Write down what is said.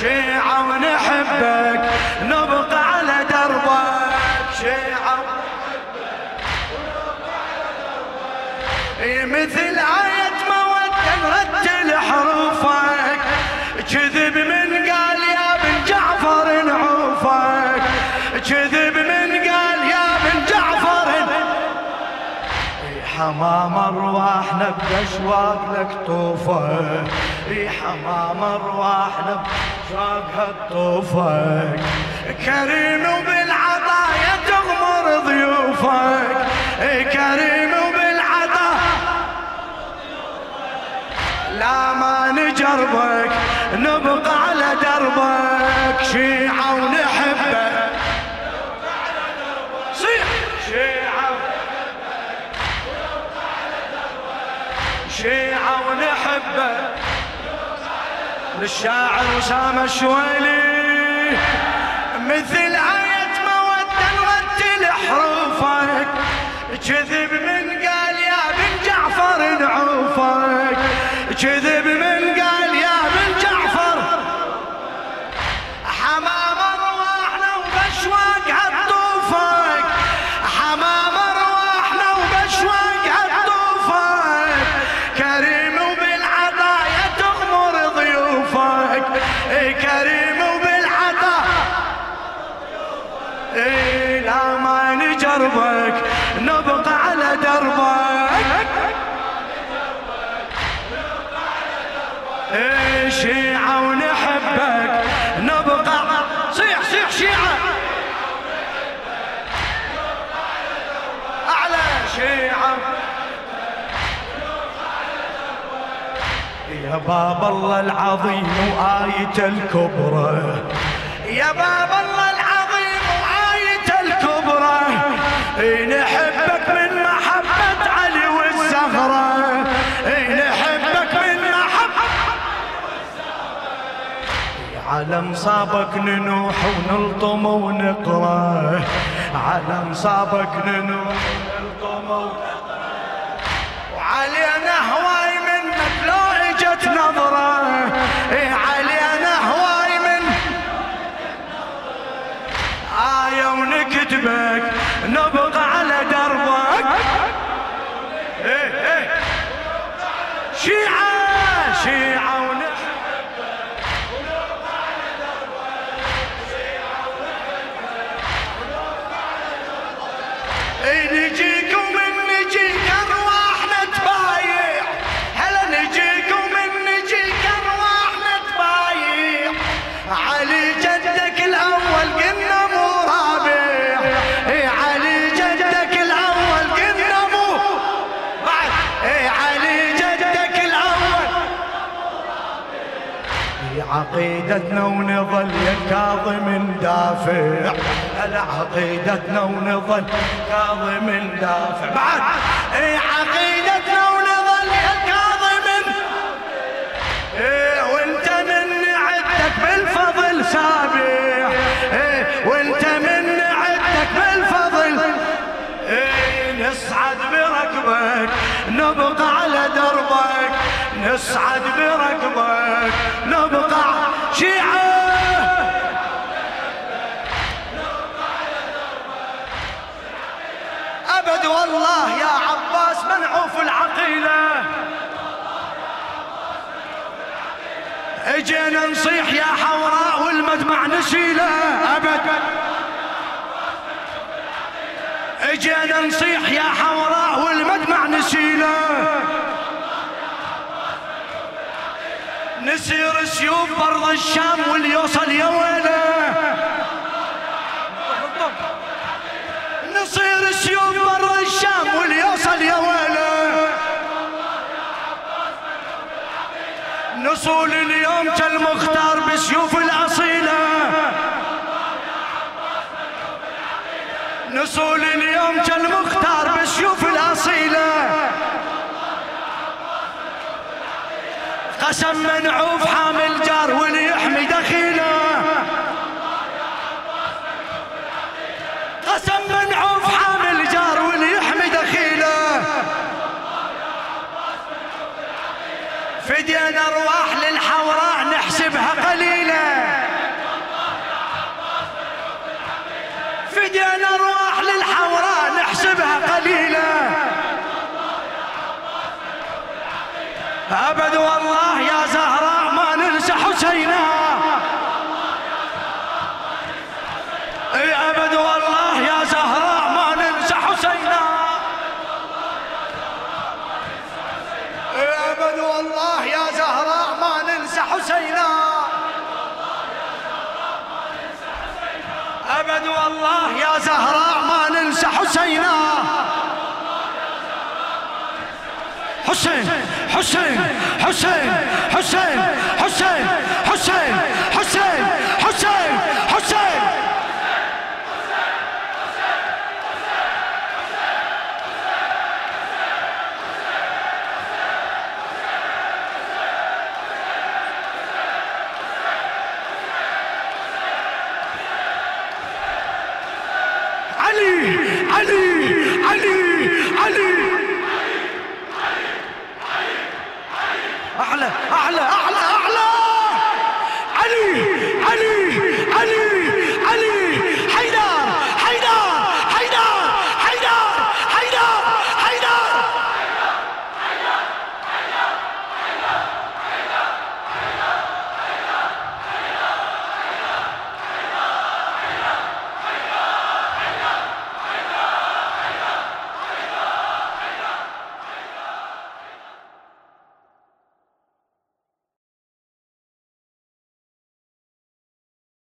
شيعة ونحبك نبقى على دربك. شيعة مثل آية مودة حمام ارواحنا باشواق لك طوفك حمام ارواحنا باشواق طوفك كريم وبالعطايا تغمر ضيوفك. كريم لا ما نجربك نبقى على دربك. شيعة ونحبك. صيح شيعة. ونحبك للشاعر أسامة الشويلي. مثل آية مودة نرتل حروفك كذب كريم وبالعطايا إيه لا ما نجربك نبقى على دربك. شيعة ونحبك نبقى صيح يا باب الله العظيم وآية الكبرى. يا باب الله العظيم وآية الكبرى. نحبك من محبة علي والزهرة. نحبك من على مصابك ننوح ونلطم ونقرأ. على مصابك ننوح ونلطم ونقرأ. وعلينا شيعة نجيك ومن عقيدتنا ونظل يا كاظم دافع على عقيدتنا ونظل كاظم دافع بعد. اي عقيدتنا ونظل يا كاظم اي وانت من عدك بالفضل سابع اي وانت من عدك بالفضل. اي نصعد بركبك نبقى على دربك. نصعد بركبك نبقى شيعة. أبد والله يا عباس منعوف العقيلة. اجينا نصيح يا حوراء والمدمع نسيله. أبد. اجينا نصيح يا حوراء والمدمع نسيله. سيوف برض الشام واليوصل يا ويله. نصير سيوف برا الشام واليوصل يا ويله. نصول اليوم كالمختار بسيوف الأصيلة. نصول اليوم كالمختار قسم منعوف حامل جار واللي يحمي دخيله. قسم منعوف حامل جار واللي يحمي دخيله. فدينا ارواح للحوراء نحسبها قليلة. فدينا ارواح للحوراء نحسبها قليلة. أبد والله أبد والله يا زهراء ما ننسى حسينا. حسين حسين حسين حسين.